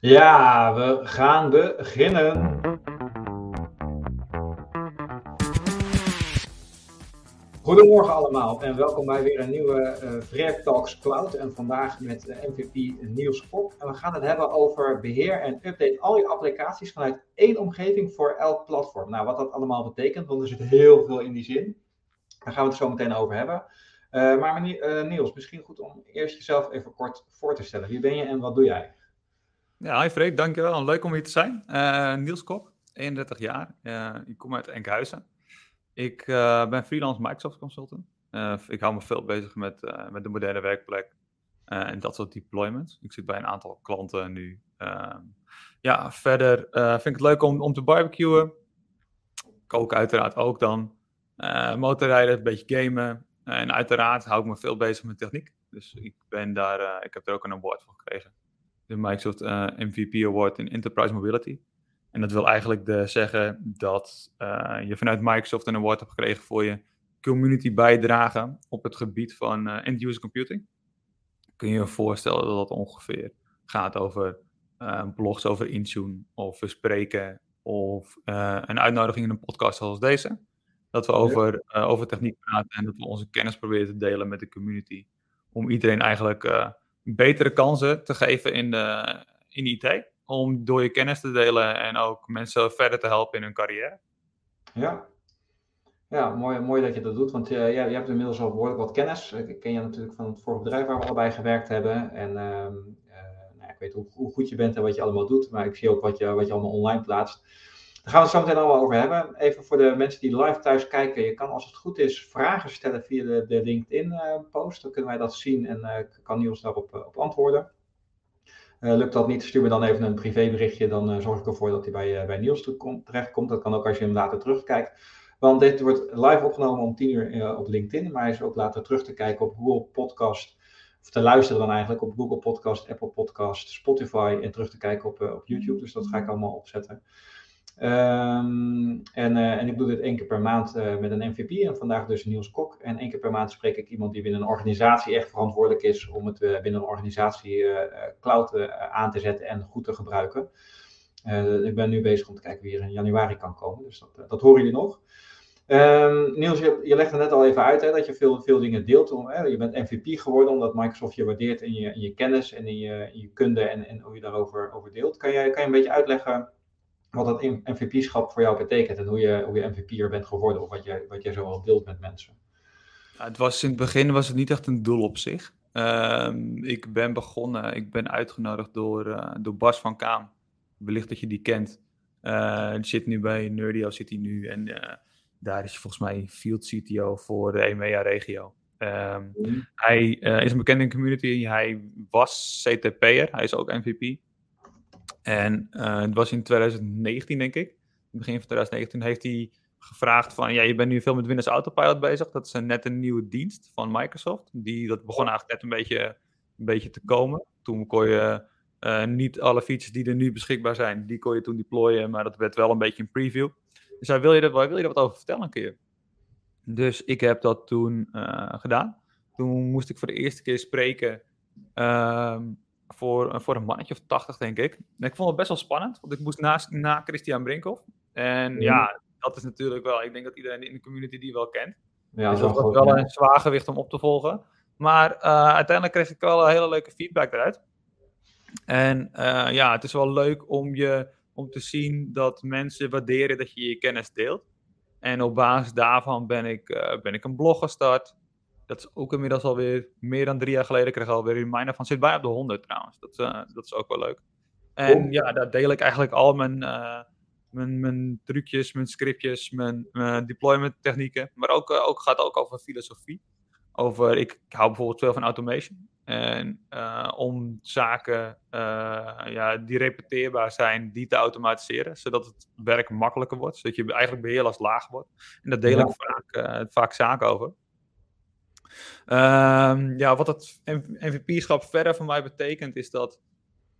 Ja, we gaan beginnen. Goedemorgen allemaal en welkom bij weer een nieuwe uh, Talks Cloud. En vandaag met uh, MVP Niels Kok. En we gaan het hebben over beheer en update al je applicaties vanuit één omgeving voor elk platform. Nou, wat dat allemaal betekent, want er zit heel veel in die zin. Daar gaan we het zo meteen over hebben. Uh, maar Niels, misschien goed om eerst jezelf even kort voor te stellen. Wie ben je en wat doe jij? Ja, hi Freek, dankjewel. Leuk om hier te zijn. Uh, Niels Kok, 31 jaar. Uh, ik kom uit Enkhuizen. Ik uh, ben freelance Microsoft consultant. ik hou me veel bezig met, met de moderne werkplek en dat soort deployments. Ik zit bij een aantal klanten nu. Ehm, ja, verder vind ik het leuk om, om te barbecuen. Koken uiteraard ook dan. motorrijden, een beetje gamen. en uiteraard hou ik me veel bezig met techniek. Dus ik, ben daar, ik heb er ook een award voor gekregen de Microsoft eh, MVP Award in Enterprise Mobility. En dat wil eigenlijk de, zeggen dat uh, je vanuit Microsoft een award hebt gekregen voor je community bijdragen op het gebied van uh, end-user computing. Kun je je voorstellen dat dat ongeveer gaat over blogs over Intune of spreken of een uitnodiging in een podcast zoals deze. Dat we over, over techniek praten en dat we onze kennis proberen te delen met de community. Om iedereen eigenlijk betere kansen te geven in, de, in IT. Om door je kennis te delen en ook mensen verder te helpen in hun carrière. Ja, ja mooi, mooi dat je dat doet. Want jij, jij hebt inmiddels al behoorlijk wat kennis. Ik ken je natuurlijk van het vorige bedrijf waar we allebei gewerkt hebben. En uh, nou, ik weet hoe, hoe, goed je bent en wat je allemaal doet. Maar ik zie ook wat je, wat je allemaal online plaatst. Daar gaan we het zo meteen allemaal over hebben. Even voor de mensen die live thuis kijken. Je kan als het goed is vragen stellen via de, de LinkedIn-post. Eh, dan kunnen wij dat zien en uh, kan Niels daarop uh, op antwoorden. lukt dat niet, stuur me dan even een privéberichtje. Dan zorg ik ervoor dat hij bij, bij Niels terechtkomt. Dat kan ook als je hem later terugkijkt. Want dit wordt live opgenomen om 10 uur op LinkedIn. Maar hij is ook later terug te kijken op Google Podcast. Of te luisteren dan eigenlijk op Google Podcast, Apple Podcast, Spotify. En terug te kijken op, op YouTube. Dus dat ga ik allemaal opzetten. Um, en, uh, en, ik doe dit één keer per maand uh, met een MVP en vandaag dus Niels Kok. En één keer per maand spreek ik iemand die binnen een organisatie echt verantwoordelijk is om het uh, binnen een organisatie cloud aan te zetten en goed te gebruiken. ik ben nu bezig om te kijken wie er in januari kan komen, dus dat, dat horen jullie nog. Um, Niels, je, je legde net al even uit hè, dat je veel, veel dingen deelt. Om, hè, je bent MVP geworden omdat Microsoft je waardeert in je, in je kennis en in je, in je kunde en, en hoe je daarover over deelt. Kan kan je een beetje uitleggen wat dat MVP-schap voor jou betekent en hoe je, hoe je MVP'er bent geworden of wat jij, wat jij zoal deelt met mensen. Ja, het was in het begin was het niet echt een doel op zich. Um, ik ben begonnen, ik ben uitgenodigd door, uh, door Bas van Kaam. Wellicht dat je die kent. Uh, die zit nu bij Nerdio, zit hij nu. En uh, daar is hij volgens mij field CTO voor de EMEA-regio. Um, mm. Hij is een bekende community. Hij was CTP'er, hij is ook MVP. En uh, het was in 2019, denk ik. Begin van 2019 heeft hij gevraagd van, ja, je bent nu veel met Windows Autopilot bezig. Dat is een, net een nieuwe dienst van Microsoft. Die, dat begon eigenlijk net een beetje, een beetje te komen. Toen kon je uh, niet alle features die er nu beschikbaar zijn, die kon je toen deployen, maar dat werd wel een beetje een preview. Dus hij wil je er, wil je er wat over vertellen een keer? Dus ik heb dat toen uh, gedaan. Toen moest ik voor de eerste keer spreken uh, voor, voor een mannetje of 80, denk ik. En ik vond het best wel spannend, want ik moest naast, na Christian Brinkhoff. En mhm. ja, dat is natuurlijk wel, ik denk dat iedereen in de community die wel kent. Ja, dus dat was wel een zwaar gewicht om op te volgen. Maar uh, uiteindelijk kreeg ik wel een hele leuke feedback eruit. En uh, ja, het is wel leuk om, je, om te zien dat mensen waarderen dat je je kennis deelt. En op basis daarvan ben ik, uh, ben ik een blog gestart. Dat is ook inmiddels alweer meer dan drie jaar geleden. Ik kreeg alweer een reminder van. Zit bijna op de 100 trouwens. Dat, uh, dat is ook wel leuk. En ja, daar deel ik eigenlijk al mijn, uh, mijn, mijn trucjes, mijn scriptjes, mijn, mijn deployment technieken. Maar ook, uh, ook gaat ook over filosofie. Over, ik hou bijvoorbeeld veel van automation. En om zaken ja, die repeteerbaar zijn, die te automatiseren. Zodat het werk makkelijker wordt. Zodat je eigenlijk beheerlast laag wordt. En daar deel ik vaak, vaak zaken over. Um, ja, wat het MVP-schap verder voor mij betekent, is dat.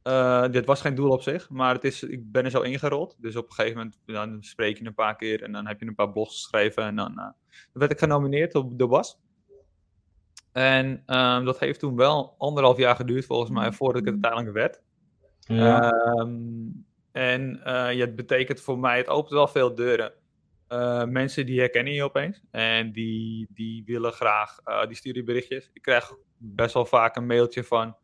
Uh, dit was geen doel op zich, maar het is, ik ben er zo ingerold. Dus op een gegeven moment dan spreek je een paar keer en dan heb je een paar blogs geschreven. En dan, uh, dan werd ik genomineerd op de BAS. En um, dat heeft toen wel anderhalf jaar geduurd, volgens mij, voordat ik het uiteindelijk werd. Ja. Ehm, en uh, ja, het betekent voor mij, het opent wel veel deuren. Uh, mensen die herkennen je opeens en die, die willen graag, uh, die sturen berichtjes. Ik krijg best wel vaak een mailtje van,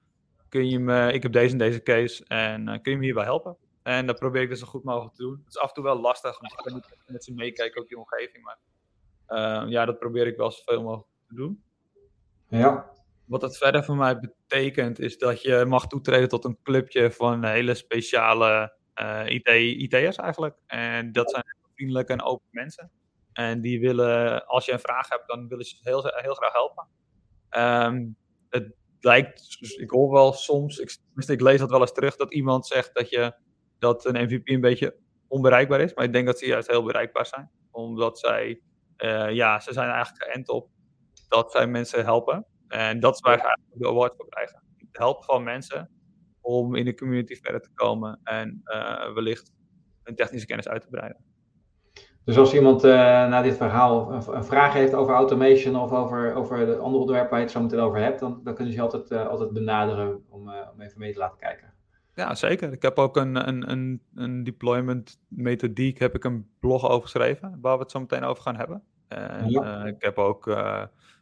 kun je me, ik heb deze en deze case en kun je me hierbij helpen? En dat probeer ik dus zo goed mogelijk te doen. Het is af en toe wel lastig, want je kan niet met ze meekijken, ook je omgeving. Maar ja, dat probeer ik wel zoveel mogelijk te doen. Ja. Wat dat verder voor mij betekent, is dat je mag toetreden tot een clubje van hele speciale IT, IT'ers eigenlijk. En dat zijn vriendelijke en open mensen. En die willen, als je een vraag hebt, dan willen ze heel, heel graag helpen. Um, het lijkt, dus ik hoor wel soms, ik, ik lees dat wel eens terug, dat iemand zegt dat, je, dat een MVP een beetje onbereikbaar is. Maar ik denk dat ze juist heel bereikbaar zijn. Omdat zij, uh, ja, ze zijn eigenlijk geënt op dat zij mensen helpen. En dat is waar ze eigenlijk de award voor krijgen. Het helpen van mensen om in de community verder te komen en uh, wellicht hun technische kennis uit te breiden. Dus als iemand uh, na dit verhaal een, een, vraag heeft over automation of over, over de andere onderwerpen waar je het zo meteen over hebt, dan, dan kunnen ze je altijd, uh, altijd benaderen om, om even mee te laten kijken. Ja, zeker. Ik heb ook een, een, een, een deployment methodiek, heb ik een blog over geschreven, waar we het zo meteen over gaan hebben. En ja. ik heb ook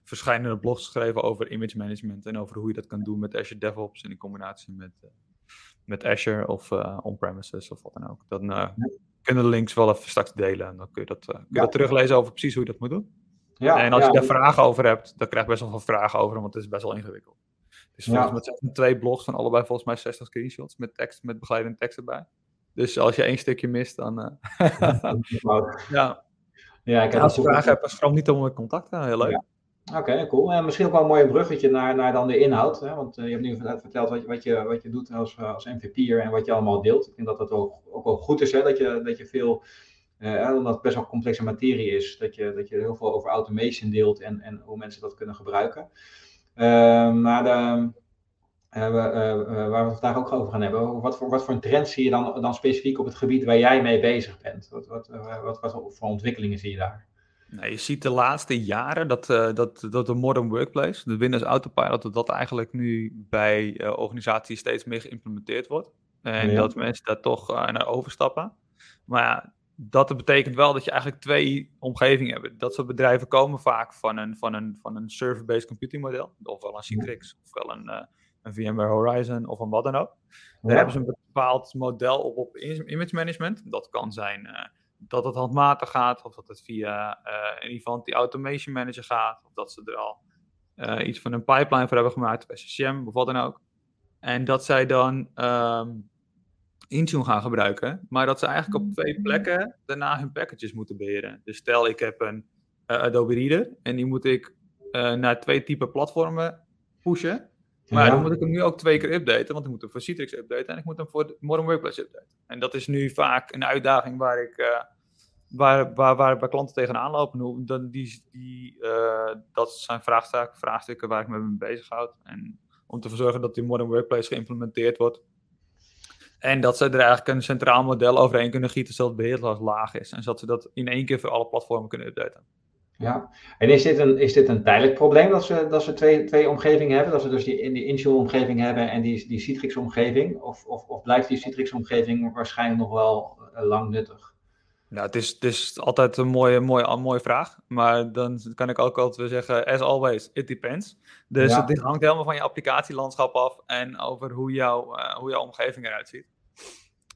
verschillende blogs geschreven over image management en over hoe je dat kan doen met Azure DevOps in combinatie met, met Azure of on-premises of wat dan ook. Dan uh, kunnen de links wel even straks delen en dan kun je dat, kun je dat teruglezen over precies hoe je dat moet doen. Ja, en als je daar vragen over hebt, dan krijg je best wel veel vragen over, want het is best wel ingewikkeld. Dus volgens mij met twee blogs van allebei volgens mij 60 screenshots met tekst, met begeleidende tekst erbij. Dus als je één stukje mist, dan. ja. Ja, ik heb als je vragen hebt, schram niet om in contact. Heel leuk. Oké, cool. En misschien ook wel een mooi bruggetje naar, naar dan de inhoud. Hè? Want uh, je hebt nu verteld wat je, wat je, wat je doet als, eh, als MVP'er en wat je allemaal deelt. Ik denk dat dat ook, ook wel goed is, hè? Dat, je, dat je veel, uh, omdat het best wel complexe materie is, dat je, dat je heel veel over automation deelt en, en hoe mensen dat kunnen gebruiken. Ehm, maar de, waar we het vandaag ook over gaan hebben, wat voor, wat voor een trend zie je dan, dan specifiek op het gebied waar jij mee bezig bent? Wat, wat, wat, wat voor ontwikkelingen zie je daar? Nou, je ziet de laatste jaren dat, uh, dat, dat de modern workplace, de Windows Autopilot, dat dat eigenlijk nu bij uh, organisaties steeds meer geïmplementeerd wordt. En dat mensen daar toch uh, naar overstappen. Maar ja, dat betekent wel dat je eigenlijk twee omgevingen hebt. Dat soort bedrijven komen vaak van een, van een, van een server-based computing model. Ofwel een Citrix, ofwel een, een VMware Horizon of een wat dan ook. Daar hebben ze een bepaald model op, op image management. Dat kan zijn dat het handmatig gaat, of dat het via uh, in ieder die automation manager gaat, of dat ze er al uh, iets van een pipeline voor hebben gemaakt, of SSM of wat dan ook. En dat zij dan um, Intune gaan gebruiken, maar dat ze eigenlijk op twee plekken daarna hun packages moeten beheren. Dus stel ik heb een uh, Adobe Reader en die moet ik naar twee typen platformen pushen. Maar dan moet ik hem nu ook twee keer updaten, want ik moet hem voor Citrix updaten en ik moet hem voor Modern Workplace updaten. En dat is nu vaak een uitdaging waar ik, uh, waar, waar, waar, klanten tegenaan lopen. Dan die, die, uh, dat zijn vraagstukken, vraagstukken waar ik me mee bezig houd. En om te zorgen dat die Modern Workplace geïmplementeerd wordt. En dat ze er eigenlijk een centraal model overheen kunnen gieten, zodat het beheerslast laag is. En zodat ze dat in één keer voor alle platformen kunnen updaten. Ja, en is dit een, is dit een tijdelijk probleem dat ze, dat ze twee, twee omgevingen hebben? Dat ze dus die, die Intune-omgeving hebben en die, die Citrix-omgeving? Of, of, of blijft die Citrix-omgeving waarschijnlijk nog wel uh, lang nuttig? Nou, het is, het altijd een mooie, mooie, mooie vraag. Maar dan kan ik ook altijd weer zeggen, as always, it depends. Dus ja. dit hangt helemaal van je applicatielandschap af en over hoe, jou, uh, hoe jouw omgeving eruit ziet.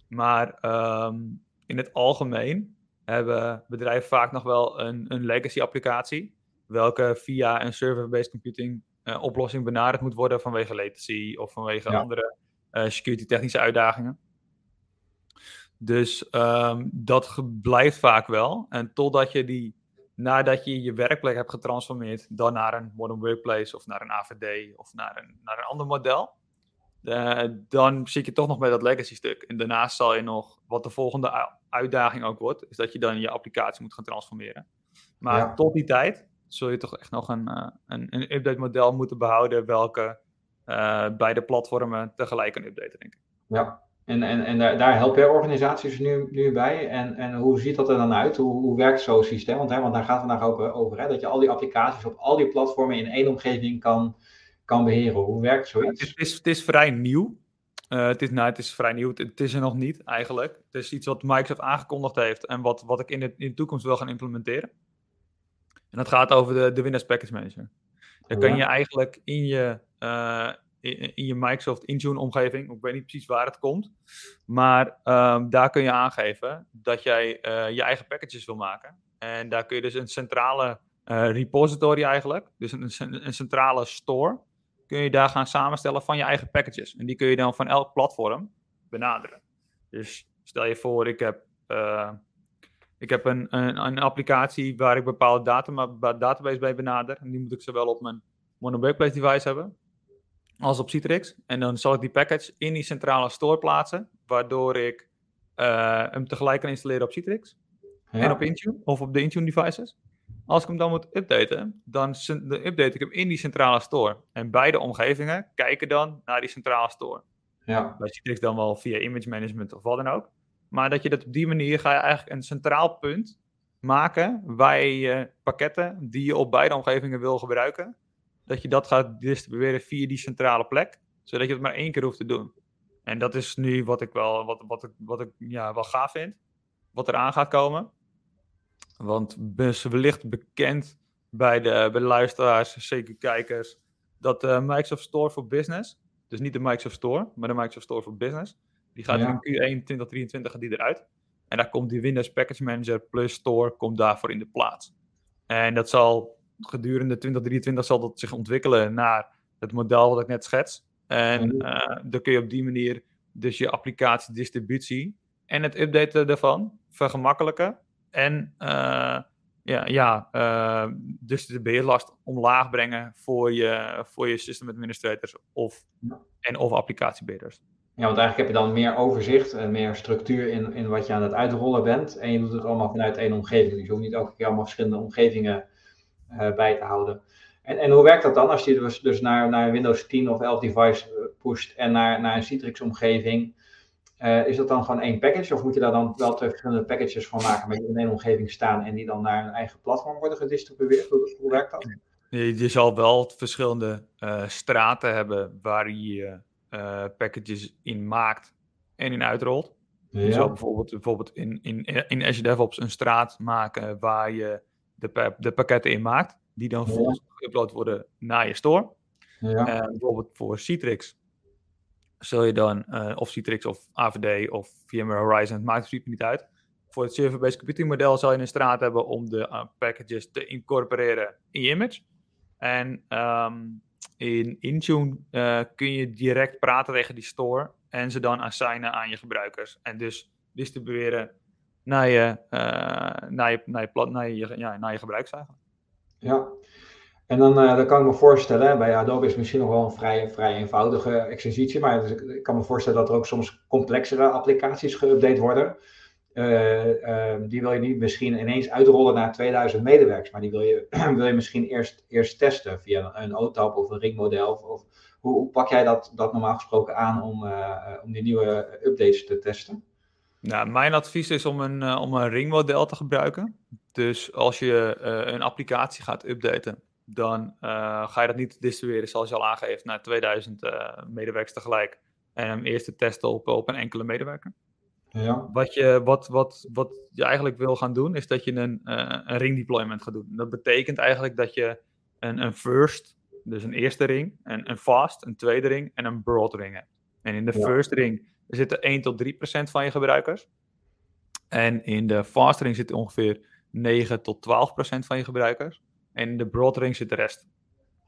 Maar um, in het algemeen hebben bedrijven vaak nog wel een, een legacy applicatie, welke via een server-based computing uh, oplossing benaderd moet worden vanwege latency of vanwege ja. andere uh, security technische uitdagingen. Dus um, dat blijft vaak wel. En totdat je die, nadat je je werkplek hebt getransformeerd, dan naar een modern workplace of naar een AVD of naar een, naar een ander model, uh, dan zit je toch nog met dat legacy stuk. En daarnaast zal je nog, wat de volgende uitdaging ook wordt, is dat je dan je applicatie moet gaan transformeren. Maar ja. tot die tijd zul je toch echt nog een, uh, een, een update model moeten behouden, welke uh, beide platformen tegelijk kan updaten, denk ik. Ja, en, en, en daar, daar helpen je organisaties nu, nu bij. En, en hoe ziet dat er dan uit? Hoe, hoe werkt zo'n systeem? Want, hè, want daar gaat het vandaag ook over, hè, dat je al die applicaties op al die platformen in één omgeving kan kan beheren. Hoe werkt zoiets? Het is, het is vrij nieuw. Uh, het, is, nou, het is vrij nieuw. Het, is er nog niet eigenlijk. Het is iets wat Microsoft aangekondigd heeft en wat, wat ik in de, in de toekomst wil gaan implementeren. En dat gaat over de, de Windows Package Manager. Dan kan je eigenlijk in je, uh, in, je Microsoft Intune omgeving, ik weet niet precies waar het komt, maar um, daar kun je aangeven dat jij uh, je eigen packages wil maken. En daar kun je dus een centrale repository eigenlijk, dus een, een centrale store kun je daar gaan samenstellen van je eigen packages. En die kun je dan van elk platform benaderen. Dus stel je voor, ik heb, uh, ik heb een, een, een, applicatie waar ik bepaalde data, database bij benader. En die moet ik zowel op mijn Mono Workplace device hebben als op Citrix. En dan zal ik die package in die centrale store plaatsen, waardoor ik uh, hem tegelijk kan installeren op Citrix. En op Intune, of op de Intune devices. Als ik hem dan moet updaten, dan update ik hem in die centrale store. En beide omgevingen kijken dan naar die centrale store. Ja. Bij Citrix dan wel via image management of wat dan ook. Maar dat je dat op die manier ga je eigenlijk een centraal punt maken waar je pakketten die je op beide omgevingen wil gebruiken, dat je dat gaat distribueren via die centrale plek, zodat je het maar één keer hoeft te doen. En dat is nu wat ik wel, wat, wat ik, wat ik ja, wel gaaf vind, wat eraan gaat komen. Want wellicht bekend bij de, bij de luisteraars, zeker kijkers, dat de Microsoft Store for Business, dus niet de Microsoft Store, maar de Microsoft Store for Business, die gaat in Q1 2023 die eruit. En daar komt die Windows Package Manager plus Store komt daarvoor in de plaats. En dat zal gedurende 2023 zal dat zich ontwikkelen naar het model wat ik net schets. En uh, dan kun je op die manier dus je applicatiedistributie en het updaten daarvan vergemakkelijken en uh, ja, ja uh, dus de beheerlast omlaag brengen voor je, voor je system administrators of, en of applicatiebeheerders. Ja, want eigenlijk heb je dan meer overzicht en meer structuur in, in wat je aan het uitrollen bent. En je doet het allemaal vanuit één omgeving. Dus je hoeft niet elke keer allemaal verschillende omgevingen bij te houden. En, en hoe werkt dat dan als je dus, dus naar, naar Windows 10 of 11 device pusht en naar, naar een Citrix-omgeving? Uh, is dat dan gewoon één package of moet je daar dan wel twee verschillende packages van maken met in één omgeving staan en die dan naar een eigen platform worden gedistribueerd? Hoe, hoe werkt dat? Je, je zal wel verschillende uh, straten hebben waar je uh, packages in maakt en in uitrolt. Ja. Je zal bijvoorbeeld, bijvoorbeeld in, in, in Azure DevOps een straat maken waar je de, de pakketten in maakt, die dan volgens ja. geüpload worden naar je store. Ja. bijvoorbeeld voor Citrix zul je dan, uh, of Citrix of AVD of VMware Horizon, het maakt in principe niet uit. Voor het server-based computing model zal je een straat hebben om de uh, packages te incorporeren in je image. En um, in Intune kun je direct praten tegen die store en ze dan assignen aan je gebruikers. En dus distribueren naar je, naar je, naar naar ja, naar je. Ja, en dan, uh, dan kan ik me voorstellen, bij Adobe is het misschien nog wel een vrij, vrij eenvoudige exercitie, maar ik, kan me voorstellen dat er ook soms complexere applicaties geüpdate worden. Uh, uh, die wil je niet misschien ineens uitrollen naar 2000 medewerkers, maar die wil je, wil je misschien eerst, eerst testen via een, OTAP of een ringmodel. Of, of hoe, pak jij dat, dat normaal gesproken aan om, om die nieuwe updates te testen? Nou, mijn advies is om een, om een ringmodel te gebruiken. Dus als je een applicatie gaat updaten, dan uh, ga je dat niet distribueren zoals je al aangeeft naar 2000 uh, medewerkers tegelijk. En hem eerst te testen op, op een enkele medewerker. Ja. Wat, je, wat, wat, wat je eigenlijk wil gaan doen, is dat je een, een ring deployment gaat doen. Dat betekent eigenlijk dat je een, een first, dus een eerste ring, en een fast, een tweede ring en een broad ring hebt. En in de ja. first ring zitten 1 tot 3 procent van je gebruikers. En in de fast ring zitten ongeveer 9 tot 12 procent van je gebruikers. En de broad ring zit de rest.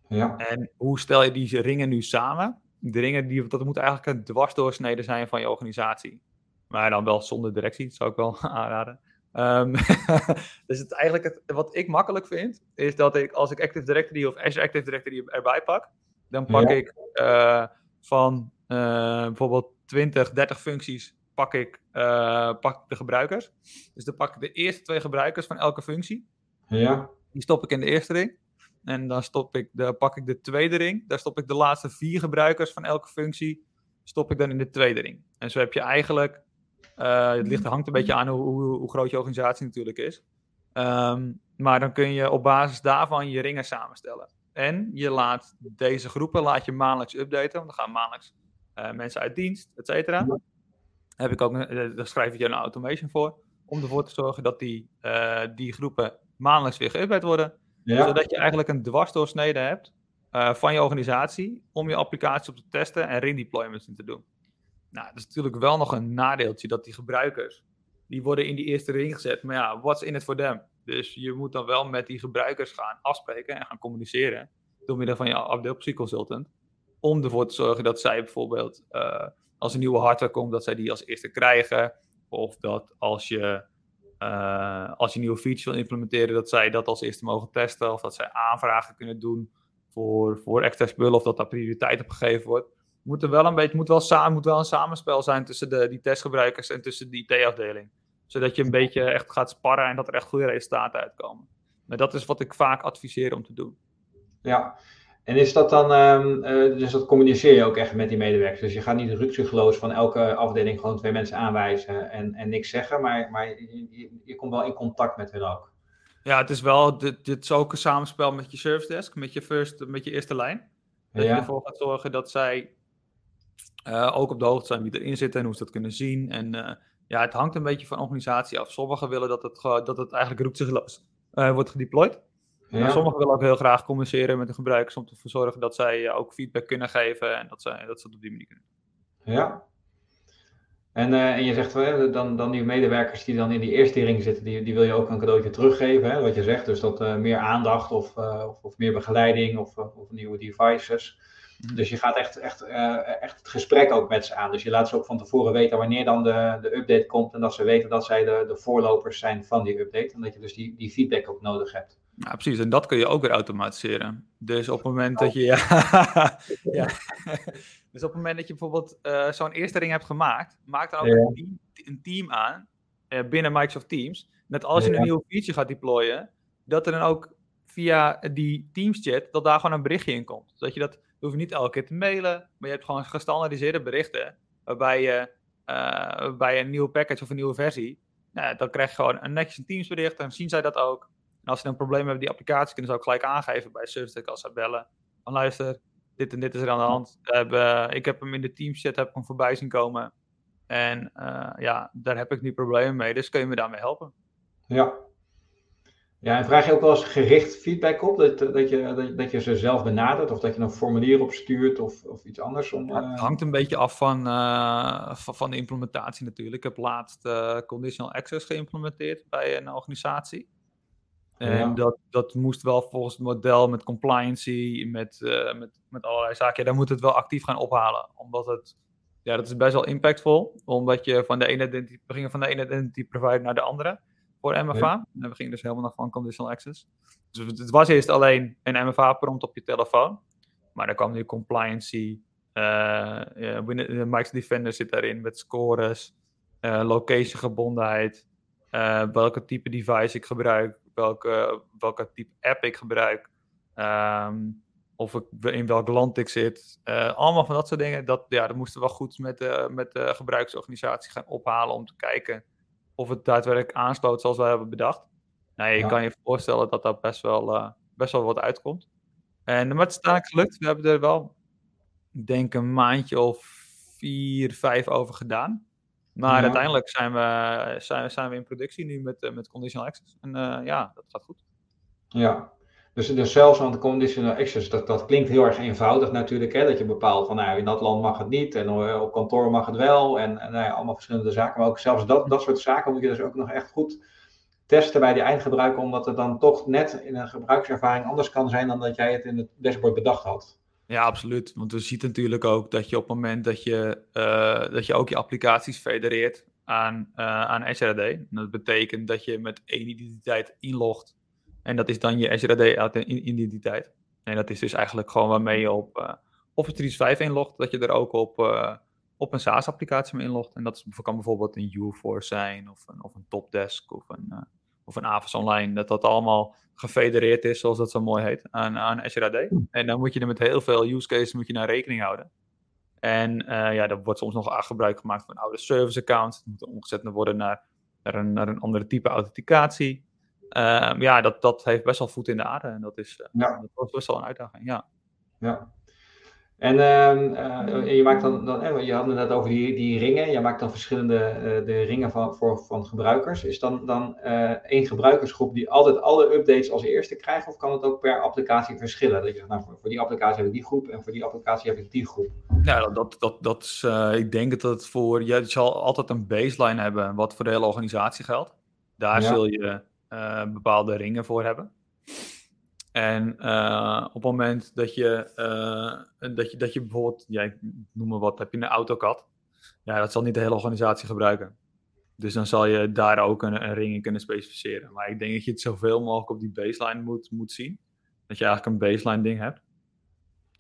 Ja. En hoe stel je die ringen nu samen? De ringen, die, dat moet eigenlijk een dwarsdoorsnede zijn van je organisatie. Maar dan wel zonder directie, dat zou ik wel aanraden. Um, dus het, eigenlijk het, wat ik makkelijk vind, is dat ik als ik Active Directory of Azure Active Directory erbij pak, dan pak ja. ik uh, van uh, bijvoorbeeld 20, 30 functies, pak ik, uh, pak de gebruikers. Dus dan pak ik de eerste twee gebruikers van elke functie. Ja. Die stop ik in de eerste ring. En dan stop ik de, pak ik de tweede ring. Daar stop ik de laatste vier gebruikers van elke functie. Stop ik dan in de tweede ring. En zo heb je eigenlijk. Uh, het ligt, hangt een beetje aan hoe, hoe, hoe groot je organisatie natuurlijk is. Um, maar dan kun je op basis daarvan je ringen samenstellen. En je laat deze groepen laat je maandelijks updaten. Want er gaan maandelijks mensen uit dienst, et cetera. Heb ik ook, daar schrijf ik je een automation voor, om ervoor te zorgen dat die, die groepen maandelijks weer geüpdate worden. Zodat je eigenlijk een dwarsdoorsnede hebt van je organisatie om je applicatie op te testen en ring-deployments in te doen. Nou, dat is natuurlijk wel nog een nadeeltje dat die gebruikers, die worden in die eerste ring gezet. Maar ja, what's in it for them? Dus je moet dan wel met die gebruikers gaan afspreken en gaan communiceren door middel van je afdeelpsychconsultant. Om ervoor te zorgen dat zij bijvoorbeeld, uh, als een nieuwe hardware komt, dat zij die als eerste krijgen. Of dat als je, uh, als je nieuwe features wil implementeren, dat zij dat als eerste mogen testen. Of dat zij aanvragen kunnen doen voor, voor extra spullen, of dat daar prioriteit op gegeven wordt moet er wel een beetje, moet wel, samen, moet wel een samenspel zijn tussen de, die testgebruikers en tussen die IT-afdeling. Zodat je een beetje echt gaat sparren en dat er echt goede resultaten uitkomen. Maar dat is wat ik vaak adviseer om te doen. Ja, en is dat dan, um, dus dat communiceer je ook echt met die medewerkers? Dus je gaat niet rukzichtloos van elke afdeling gewoon twee mensen aanwijzen en, en niks zeggen, maar, maar je, je, komt wel in contact met hen ook. Ja, het is wel, dit, dit is ook een samenspel met je service desk, met je, first, met je eerste lijn. Dat je ervoor gaat zorgen dat zij uh, ook op de hoogte zijn wie erin zitten en hoe ze dat kunnen zien. En uh, ja, het hangt een beetje van organisatie af. Sommigen willen dat het, dat het eigenlijk roepzichtloos uh, wordt gedeployed. Ja. sommigen willen ook heel graag communiceren met de gebruikers om te zorgen dat zij ook feedback kunnen geven en dat, zij, dat ze het op die manier kunnen. Ja. En, en je zegt dan, dan die medewerkers die dan in die eerste ring zitten, die, die wil je ook een cadeautje teruggeven, hè, wat je zegt. Dus dat meer aandacht of, of, of, meer begeleiding of, of nieuwe devices. Mhm. Dus je gaat echt, echt, echt het gesprek ook met ze aan. Dus je laat ze ook van tevoren weten wanneer dan de, de update komt. En dat ze weten dat zij de, de voorlopers zijn van die update. En dat je dus die, die feedback ook nodig hebt. Ja, precies. En dat kun je ook weer automatiseren. Dus op het moment dat je. Ja, ja. dus op het moment dat je bijvoorbeeld uh, zo'n eerste ring hebt gemaakt, maak dan ook een, team, een, team, aan uh, binnen Microsoft Teams. Net als je een nieuwe feature gaat deployen, dat er dan ook via die Teams chat, dat daar gewoon een berichtje in komt. Zodat je dat je hoeft niet elke keer te mailen, maar je hebt gewoon gestandaardiseerde berichten. Waarbij je uh, bij een nieuwe package of een nieuwe versie, nou, dan krijg je gewoon een netjes een Teams Dan zien zij dat ook. En als ze een probleem hebben met die applicatie, kunnen ze ook gelijk aangeven bij Service als ze bellen. Van luister, dit en dit is er aan de hand. Hebben, ik heb hem in de Teams chat heb ik hem voorbij zien komen. En uh, ja, daar heb ik nu problemen mee, dus kun je me daarmee helpen. Ja, ja, en vraag je ook wel eens gericht feedback op? Dat, dat, je, dat, dat je ze zelf benadert of dat je een formulier opstuurt of, of iets anders? Om, ja, het eh, hangt een beetje af van, uh, van, van, de implementatie natuurlijk. Ik heb laatst uh, conditional access geïmplementeerd bij een organisatie. En dat, dat moest wel volgens het model met compliancy, met, met, met allerlei zaken. Ja, daar moet het wel actief gaan ophalen. Omdat het, ja, dat is best wel impactvol. Omdat je van de ene identity, we gingen van de ene identity provider naar de andere voor MFA. En we gingen dus helemaal nog van conditional access. Dus het was eerst alleen een MFA-prompt op je telefoon. Maar dan kwam nu compliancy. Uh, Mike's Defender zit daarin met scores, uh, location gebondenheid, uh, welke type device ik gebruik, welke, welke type app ik gebruik, um, of ik, in welk land ik zit. allemaal van dat soort dingen. Dat, ja, dat moesten we wel goed met, uh, met de gebruiksorganisatie gaan ophalen om te kijken of het daadwerkelijk aansloot zoals wij hebben bedacht. Nou, je kan je voorstellen dat dat best wel, uh, best wel wat uitkomt. En maar het is uiteindelijk gelukt. We hebben er wel, denk een maandje of vier, vijf over gedaan. Maar uiteindelijk zijn we, zijn, zijn we in productie nu met, uh, met Conditional Access. En uh, ja, dat gaat goed. Ja, dus, dus zelfs aan de conditional access, dat, dat klinkt heel erg eenvoudig natuurlijk. Hè? Dat je bepaalt van nou, in dat land mag het niet en eh, op kantoor mag het wel. En, en nou ja, allemaal verschillende zaken. Maar ook zelfs dat, dat soort zaken moet je dus ook nog echt goed testen bij die eindgebruiker. Omdat het dan toch net in een gebruikservaring anders kan zijn dan dat jij het in het dashboard bedacht had. Ja, absoluut. Want we zien natuurlijk ook dat je op het moment dat je, uh, dat je ook je applicaties federeert aan, uh, aan SRD. Dat betekent dat je met één identiteit inlogt en dat is dan je Azure identiteit. En dat is dus eigenlijk gewoon waarmee je op uh, Office 365 inlogt, dat je er ook op, op een SaaS-applicatie mee inlogt. En dat kan bijvoorbeeld een UForce zijn, of een, of een Topdesk, of een, of een Avas Online. Dat dat allemaal gefedereerd is, zoals dat zo mooi heet, aan, aan Azure AD. En dan moet je er met heel veel use cases moet je naar rekening houden. En ja, er wordt soms nog gebruik gemaakt van oude service account. Dat moet omgezet worden naar, naar, een, naar een andere type authenticatie. Ehm, ja, dat, dat heeft best wel voet in de aarde. En dat, is, uh, ja. dat was best wel een uitdaging, ja. Ja. En ehm, eh, je maakt dan, dan eh, je had het net over die, die ringen. Je maakt dan verschillende uh, de ringen van, voor, van gebruikers. Is dan, dan uh, één gebruikersgroep die altijd alle updates als eerste krijgt? Of kan het ook per applicatie verschillen? Dat je zegt, nou, voor, voor die applicatie heb ik die groep en voor die applicatie heb ik die groep. Ja, dat, dat, dat is, ik denk dat het voor, je zal altijd een baseline hebben wat voor de hele organisatie geldt. Daar ja. zul je bepaalde ringen voor hebben. En uh, op het moment dat je, uh, dat je, dat je bijvoorbeeld, ja, ik noem maar wat, heb je een AutoCAD. Ja, dat zal niet de hele organisatie gebruiken. Dus dan zal je daar ook een, een ring in kunnen specificeren. Maar ik denk dat je het zoveel mogelijk op die baseline moet, moet zien. Dat je eigenlijk een baseline ding hebt.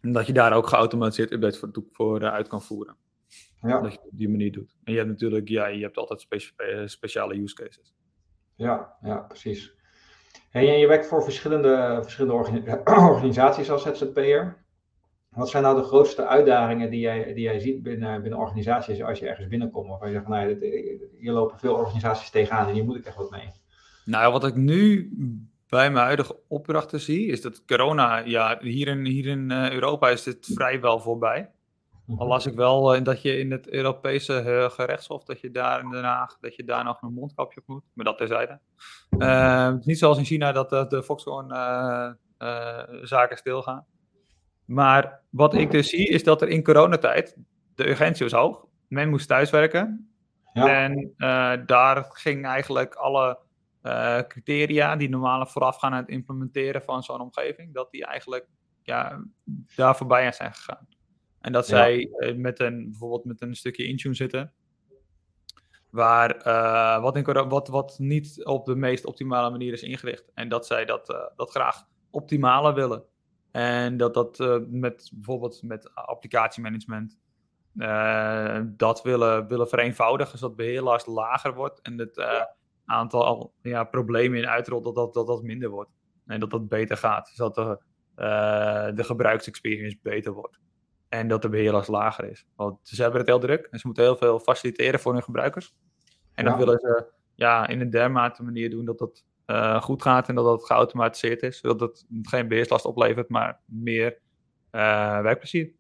En dat je daar ook geautomatiseerd updates voor, voor uh, uit kan voeren. Ja. Dat je het op die manier doet. En je hebt natuurlijk, ja, je hebt altijd spe speciale use cases. Ja, ja, precies. En je werkt voor verschillende, verschillende organisaties als ZZP'er. Wat zijn nou de grootste uitdagingen die jij, die jij ziet binnen, binnen organisaties als je ergens binnenkomt? Of je zegt, nou, hier lopen veel organisaties tegenaan en hier moet ik echt wat mee. Nou, wat ik nu bij mijn huidige opdrachten zie, is dat corona, ja, hier in, hier in eh, Europa is dit vrijwel voorbij. Al las ik wel uh, dat je in het Europese uh, gerechtshof, dat je daar in Den Haag, dat je daar nog een mondkapje op moet. Maar dat terzijde. Uh, het is niet zoals in China dat de Foxconn zaken stilgaan. Maar wat ik dus zie, is dat er in coronatijd, de urgentie was hoog. Men moest thuiswerken. Ja. En daar ging eigenlijk alle criteria die normaal voorafgaan aan het implementeren van zo'n omgeving, dat die eigenlijk ja, daar voorbij aan zijn gegaan. En dat zij uh, met een, bijvoorbeeld met een stukje Intune zitten. Waar, uh, wat, in, wat, wat niet op de meest optimale manier is ingericht. En dat zij dat, uh, dat graag optimale willen. En dat dat met bijvoorbeeld met applicatiemanagement dat willen, willen vereenvoudigen, zodat beheerlast lager wordt en het aantal ja, problemen in uitrol dat dat, dat dat minder wordt. En dat dat beter gaat, zodat de, de gebruiksexperience beter wordt. En dat de beheerlast lager is. Want ze hebben het heel druk en ze moeten heel veel faciliteren voor hun gebruikers. En ja. dat willen ze ja, in een dermate manier doen dat dat uh, goed gaat en dat dat geautomatiseerd is. Zodat het geen beheerslast oplevert, maar meer uh, werkplezier.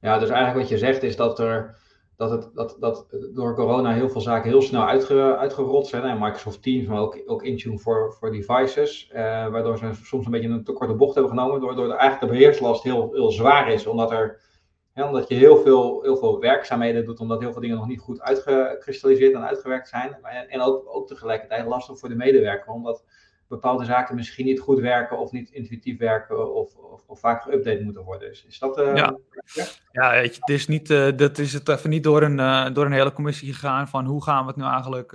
Ja, dus eigenlijk wat je zegt is dat er dat, het, dat, dat door corona heel veel zaken heel snel uitge, uitgerold zijn. En Microsoft Teams, maar ook, ook Intune voor, voor devices. Uh, waardoor ze soms een beetje een te korte bocht hebben genomen. De, eigenlijk de beheerslast heel, heel zwaar is. Omdat, er, omdat je heel veel, heel veel werkzaamheden doet. Omdat heel veel dingen nog niet goed uitgekristalliseerd en uitgewerkt zijn. En, en ook, ook tegelijkertijd lastig voor de medewerker. Omdat bepaalde zaken misschien niet goed werken of niet intuïtief werken of, of, of vaak geüpdate moeten worden. Is, is dat... Uh, ja. ja, weet je, het is, niet, uh, dat is het even niet door een, uh, door een hele commissie gegaan van hoe gaan we het nu eigenlijk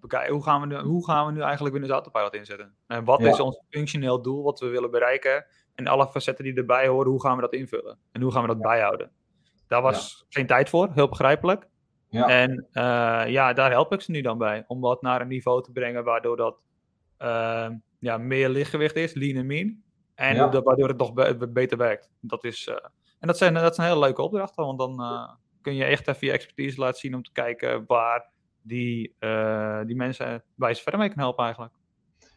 bekijken, hoe gaan, we nu, hoe gaan we nu eigenlijk binnen de autopilot inzetten? En wat ja. is ons functioneel doel wat we willen bereiken? En alle facetten die erbij horen, hoe gaan we dat invullen? En hoe gaan we dat bijhouden? Daar was geen tijd voor, heel begrijpelijk. Ja. En ja, daar help ik ze nu dan bij. Om dat naar een niveau te brengen waardoor dat uh, ja, meer lichtgewicht is, lean en mean. En ja. dat, waardoor het nog be beter werkt. Dat is, uh, en dat zijn, dat zijn hele leuke opdrachten, want dan uh, kun je echt even je expertise laten zien om te kijken waar die, uh, die mensen bij ze verder mee kan helpen eigenlijk.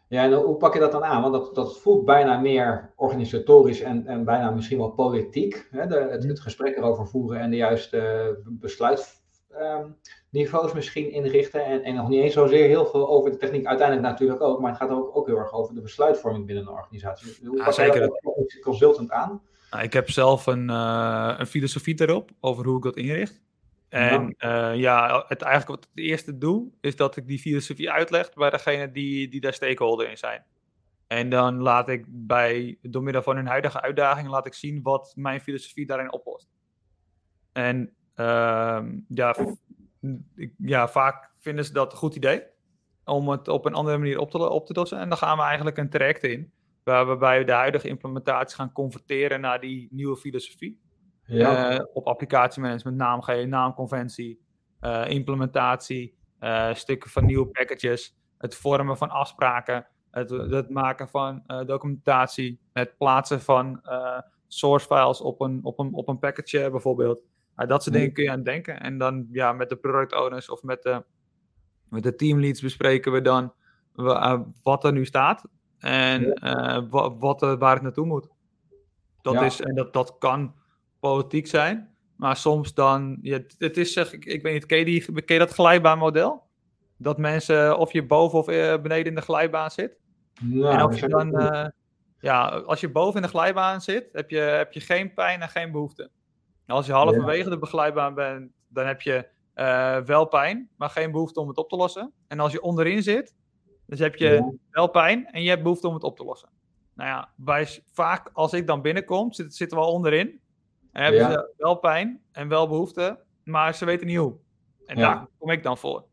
Ja, en hoe pak je dat dan aan? Want dat, dat voelt bijna meer organisatorisch en, en bijna misschien wel politiek. Hè? De, het, het gesprek erover voeren en de juiste besluit um, niveaus misschien inrichten. En, en nog niet eens zozeer heel veel over de techniek, uiteindelijk natuurlijk ook. Maar het gaat ook, ook heel erg over de besluitvorming binnen een organisatie. Hoe ja, zeker. je dat consultant aan? Nou, ik heb zelf een, uh, een filosofie daarop, over hoe ik dat inricht. En ja, uh, ja het, eigenlijk wat het eerste doe, is dat ik die filosofie uitleg bij degene die, die daar stakeholder in zijn. En dan laat ik bij, door middel van hun huidige uitdaging, laat ik zien wat mijn filosofie daarin oplost. En ja, ja, vaak vinden ze dat een goed idee om het op een andere manier op te, op te lossen. En dan gaan we eigenlijk een traject in, waarbij we de huidige implementatie gaan converteren naar die nieuwe filosofie. Ja. Uh, op applicatiemanagement, naamgeving, naamconventie, uh, implementatie, uh, stukken van nieuwe packages, het vormen van afspraken, het, het maken van documentatie, het plaatsen van source files op een, op een, op een package bijvoorbeeld. Dat soort dingen kun je aan denken. En dan ja, met de product owners of met de, met de teamleads bespreken we dan uh, wat er nu staat en uh, wat, wat, waar het naartoe moet. Dat is, en dat, dat kan politiek zijn. Maar soms dan, ja, het is zeg ik, ik weet niet, ken je, die, ken je dat glijbaanmodel? Dat mensen of je boven of eh, beneden in de glijbaan zit. Nou, en of je dan, uh, ja, als je boven in de glijbaan zit, heb je, heb je geen pijn en geen behoefte. Als je halverwege de beglijbaan bent, dan heb je uh, wel pijn, maar geen behoefte om het op te lossen. En als je onderin zit, dus heb je wel pijn en je hebt behoefte om het op te lossen. Nou ja, bij, vaak als ik dan binnenkom, zit, zitten we al onderin. En hebben ze wel pijn en wel behoefte, maar ze weten niet hoe. En daar kom ik dan voor.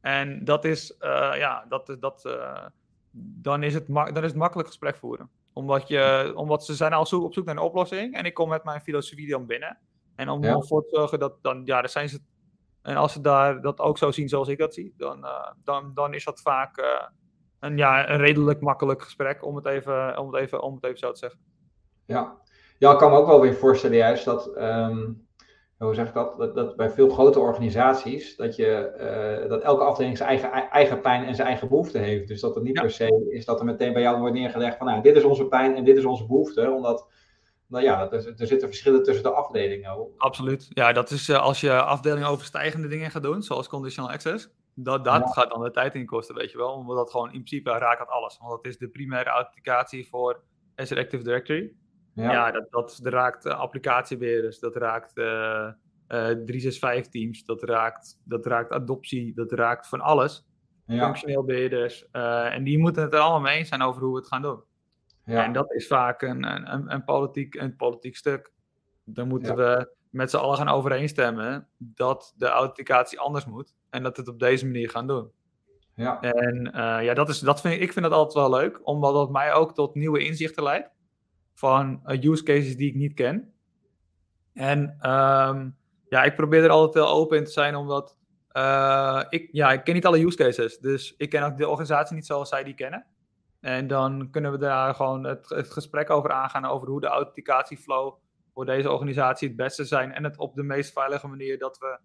En dat is, uh, ja, dat, dat, uh, dan, is het dan is het makkelijk gesprek voeren. Omdat, je, omdat ze zijn al zo op zoek naar een oplossing en ik kom met mijn filosofie dan binnen. En om ervoor te zorgen dat dan, ja, dan zijn ze. En als ze daar dat ook zo zien zoals ik dat zie, dan, uh, dan, dan is dat vaak een, ja, een redelijk makkelijk gesprek, om het, even, om, het even, om het even zo te zeggen. Ja, ja ik kan me ook wel weer voorstellen juist dat, um, hoe zeg ik dat, dat, dat, bij veel grote organisaties, dat, je, uh, dat elke afdeling zijn eigen, eigen pijn en zijn eigen behoefte heeft. Dus dat het niet per se is dat er meteen bij jou wordt neergelegd van, nou, dit is onze pijn en dit is onze behoefte, omdat... Nou ja, er, er zitten verschillen tussen de afdelingen. Absoluut. Ja, dat is uh, als je afdeling overstijgende dingen gaat doen, zoals conditional access dat, dat gaat dan de tijd in kosten, weet je wel. Omdat dat gewoon in principe raakt dat alles. Want dat is de primaire authenticatie voor Azure Active Directory. Ja, ja dat, dat, raakt applicatiebeheerders, dat raakt uh, uh, 365 teams, dat raakt, dat raakt adoptie, dat raakt van alles. Ja. Functioneel beheerders. Uh, en die moeten het er allemaal mee eens zijn over hoe we het gaan doen. Ja. En dat is vaak een, een, een, politiek, een politiek stuk. Dan moeten we met z'n allen gaan overeenstemmen dat de authenticatie anders moet. En dat we het op deze manier gaan doen. Ja. En uh, ja, dat is, dat vind ik, ik vind dat altijd wel leuk, omdat dat mij ook tot nieuwe inzichten leidt. Van uh, use cases die ik niet ken. En um, ja, ik probeer er altijd wel open in te zijn, omdat uh, ik, ja, ik ken niet alle use cases. Dus ik ken ook de organisatie niet zoals zij die kennen. En dan kunnen we daar gewoon het, gesprek over aangaan, over hoe de authenticatieflow voor deze organisatie het beste zijn. En het op de meest veilige manier dat we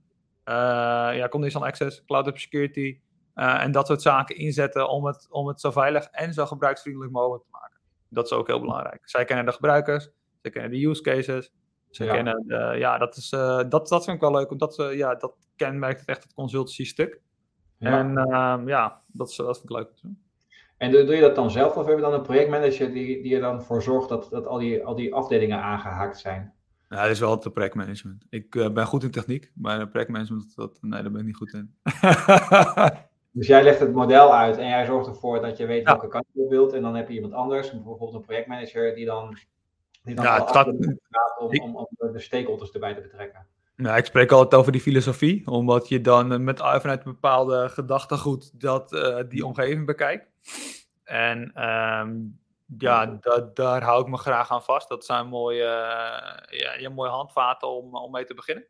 uh, ja, conditional access, cloud security en dat soort zaken inzetten om het, om het zo veilig en zo gebruiksvriendelijk mogelijk te maken. Dat is ook heel belangrijk. Zij kennen de gebruikers, zij kennen de use cases, ze ja. kennen de, ja, dat, is, uh, dat, dat vind ik wel leuk, omdat uh, ja, dat kenmerkt het echt het consultancy stuk. Ja. En uh, ja, dat, is, dat vind ik leuk. En doe, doe je dat dan zelf of heb je dan een projectmanager die, die er dan voor zorgt dat, dat al, die, al die afdelingen aangehaakt zijn? Ja, dat is wel het projectmanagement. Ik uh, ben goed in techniek, maar in projectmanagement, dat, nee, daar ben ik niet goed in. dus jij legt het model uit en jij zorgt ervoor dat je weet ja. welke kant je wilt. En dan heb je iemand anders, bijvoorbeeld een projectmanager, die dan, die dan ja, het gaat, om, ik, om, om, de stakeholders erbij te betrekken. Nou, ik spreek altijd over die filosofie, omdat je dan met, vanuit een bepaalde gedachtegoed dat, uh, die omgeving bekijkt. En um, ja, da daar hou ik me graag aan vast. Dat zijn mooie, uh, ja, ja, mooie handvaten om, om mee te beginnen.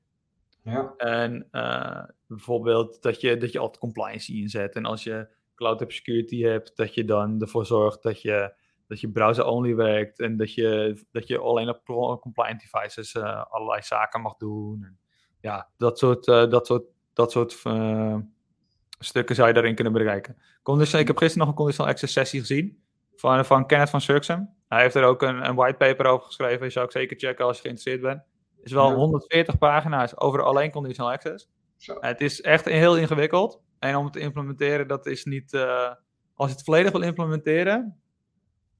Ja. En uh, bijvoorbeeld dat je, dat je altijd compliance inzet. En als je cloud app security hebt, dat je dan ervoor zorgt dat je, dat je browser-only werkt. En dat je, dat je alleen op compliant devices uh, allerlei zaken mag doen. En ja, dat soort, dat soort, dat soort stukken zou je daarin kunnen bereiken. Condition, ik heb gisteren nog een conditional access sessie gezien van, van Kenneth van Surxem. Hij heeft er ook een, een whitepaper over geschreven. Je zou ik zeker checken als je geïnteresseerd bent. Is wel ja. 140 pagina's over alleen conditional access. Zo. Het is echt heel ingewikkeld. En om het te implementeren, dat is niet. Uh, als je het volledig wil implementeren,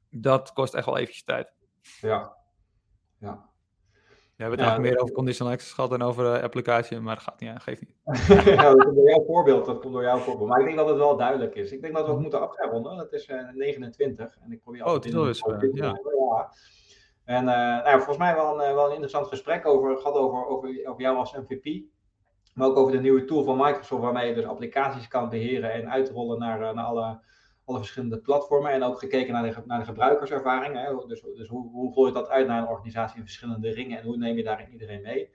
dat kost echt wel eventjes tijd. Ja. Ja. We hebben het ja, eigenlijk meer over conditional access gehad dan over uh, applicatie, maar dat gaat niet aan, geeft niet. ja, dat komt door jouw voorbeeld, dat komt door jouw voorbeeld. Maar ik denk dat het wel duidelijk is. Ik denk dat we het moeten afronden. Het is uh, 29 en ik probeer Oh, het is uh, ja. ja. En nou, volgens mij wel een, wel een interessant gesprek over, gehad over, over, jou als MVP. Maar ook over de nieuwe tool van Microsoft, waarmee je dus applicaties kan beheren en uitrollen naar, naar alle alle verschillende platformen en ook gekeken naar de, naar de gebruikerservaring. Hè? Dus, dus hoe, hoe rol je dat uit naar een organisatie in verschillende ringen en hoe neem je daarin iedereen mee?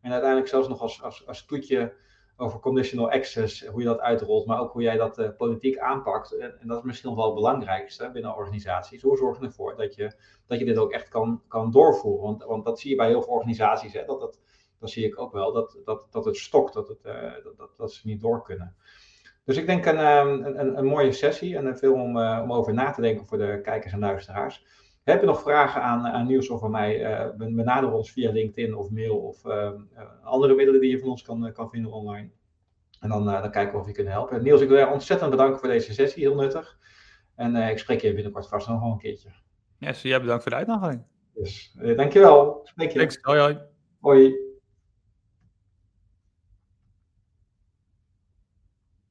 En uiteindelijk zelfs nog als, als, als toetje over conditional access, hoe je dat uitrolt, maar ook hoe jij dat uh, politiek aanpakt. En, en, dat is misschien nog wel het belangrijkste binnen organisaties. Hoe zorg je ervoor dat je, dat je dit ook echt kan, kan doorvoeren? Want, want dat zie je bij heel veel organisaties, hè? Dat, dat, dat zie ik ook wel, dat, dat, dat het stokt, dat, het, uh, dat, dat, ze niet door kunnen. Dus ik denk een, een, een, een mooie sessie en veel om, om over na te denken voor de kijkers en luisteraars. Heb je nog vragen aan, aan Niels of aan mij? Uh, benader ons via LinkedIn of mail of ehm, andere middelen die je van ons kan, kan vinden online. En dan, dan kijken we of je kunnen helpen. Niels, ik wil je ontzettend bedanken voor deze sessie, heel nuttig. En ik spreek je binnenkort vast nog een keertje. Yes, jij bedankt voor de uitnodiging. Dus, dankjewel. Spreek je. Thanks. Hoi hoi. Hoi.